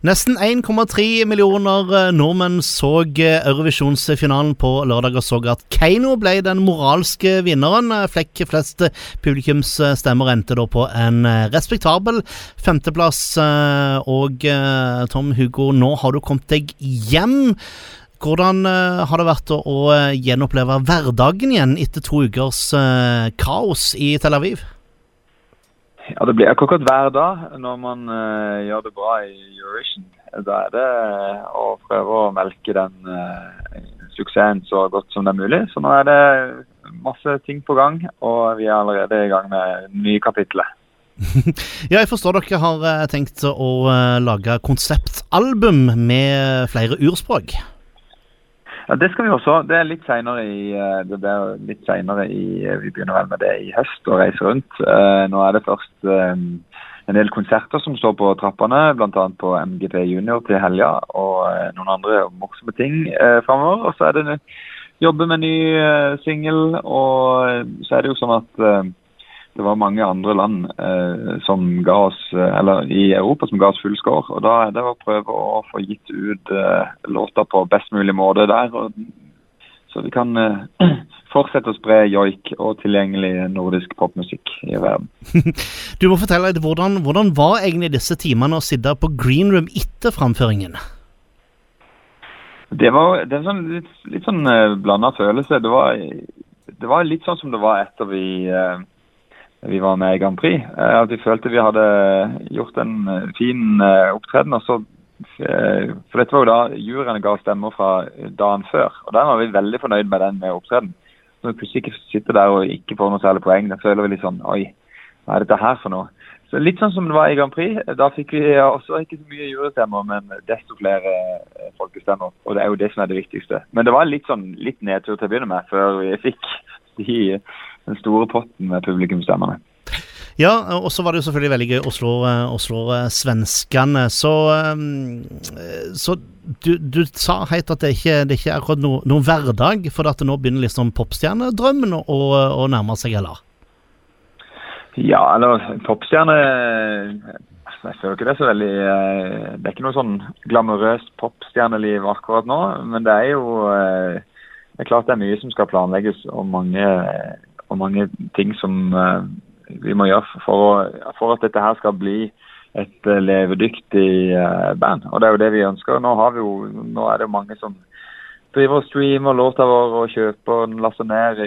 Nesten 1,3 millioner eh, nordmenn så eh, Eurovisjonsfinalen på lørdag og så at Keiino ble den moralske vinneren. Eh, Flekk flest publikumsstemmer endte da på en respektabel femteplass. Og Tom Hugo, nå har du kommet deg hjem. Hvordan har det vært å gjenoppleve hverdagen igjen etter to ukers kaos i Tel Aviv? Ja, Det blir akkurat hver dag når man uh, gjør det bra i Eurovision. Da er det uh, å prøve å melke den uh, suksessen så godt som det er mulig. Så nå er det masse ting på gang, og vi er allerede i gang med nye kapitler. ja, jeg forstår dere har tenkt å lage konseptalbum med flere urspråk? Ja, Det skal vi også. Det er litt seinere i eh, det blir litt senere i eh, Vi begynner vel med det i høst og reiser rundt. Eh, nå er det først en del konserter som står på trappene, bl.a. på MGP Junior til helga. Og noen andre morsomme ting framover. Og så er det jobbe med ny singel. Og så er det jo sånn at det var mange andre land eh, som ga oss, eh, eller i Europa som ga oss full score. og Da er det å prøve å få gitt ut eh, låter på best mulig måte der. Og, så vi kan eh, fortsette å spre joik og tilgjengelig nordisk popmusikk i verden. du må fortelle litt, hvordan, hvordan var egentlig disse timene å sitte på green room etter framføringen? Det var, det var sånn, litt, litt sånn uh, blanda følelse. Det var, det var, litt sånn som det var etter vi uh, vi var med i Grand Prix. Eh, at vi følte vi hadde gjort en eh, fin eh, opptreden. og så for dette var jo da juryene ga stemmer fra dagen før. og Der var vi veldig fornøyd med den med opptreden. Når vi plutselig ikke sitter der og ikke får noe særlig poeng, da føler vi litt sånn Oi, hva er dette her for noe? Så Litt sånn som det var i Grand Prix. Da fikk vi også ikke så mye jurystemmer, men desto flere folkestemmer. Og det er jo det som er det viktigste. Men det var litt sånn litt nedtur til å begynne med, før vi fikk de den store potten med publikumsstemmene. Ja, og så var det jo selvfølgelig veldig gøy å slå, å slå eh, svenskene. Så, eh, så du, du, sa heit at det ikke det ikke er akkurat no, noen hverdag, for at det nå begynner liksom popstjernedrømmen å, å nærme seg, eller? Ja, eller popstjerne Jeg føler ikke det så veldig eh, Det er ikke noe sånn glamorøst popstjerneliv akkurat nå, men det er jo Det er klart det er mye som skal planlegges, og mange og mange ting som uh, vi må gjøre for, for, at dette her skal bli et uh, levedyktig uh, band. Og det er jo det vi ønsker. Nå, vi jo, nå er det mange som driver og streamer låta vår og kjøper den, laster ned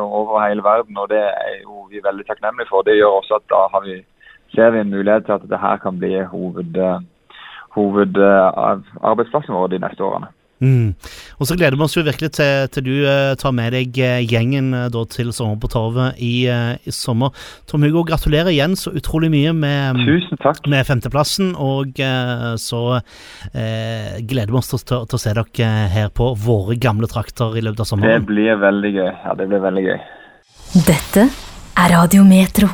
over hele verden. Og det er jo vi veldig takknemlige for. Det gjør også at da har vi, ser vi en mulighet til at dette her kan bli hoved, hovedarbeidsplassen vår de neste årene. Mm. Og så gleder vi oss jo virkelig til, til du uh, tar med deg uh, gjengen uh, da, til Sommer på Torvet i, i, sommer. Tom Hugo, gratulerer igjen så utrolig mye med, med femteplassen. Og så gleder vi oss til, til, til, å se dere her på våre gamle trakter i løpet av sommeren. Det blir veldig gøy. Ja, det blir veldig gøy. Dette er Radiometro.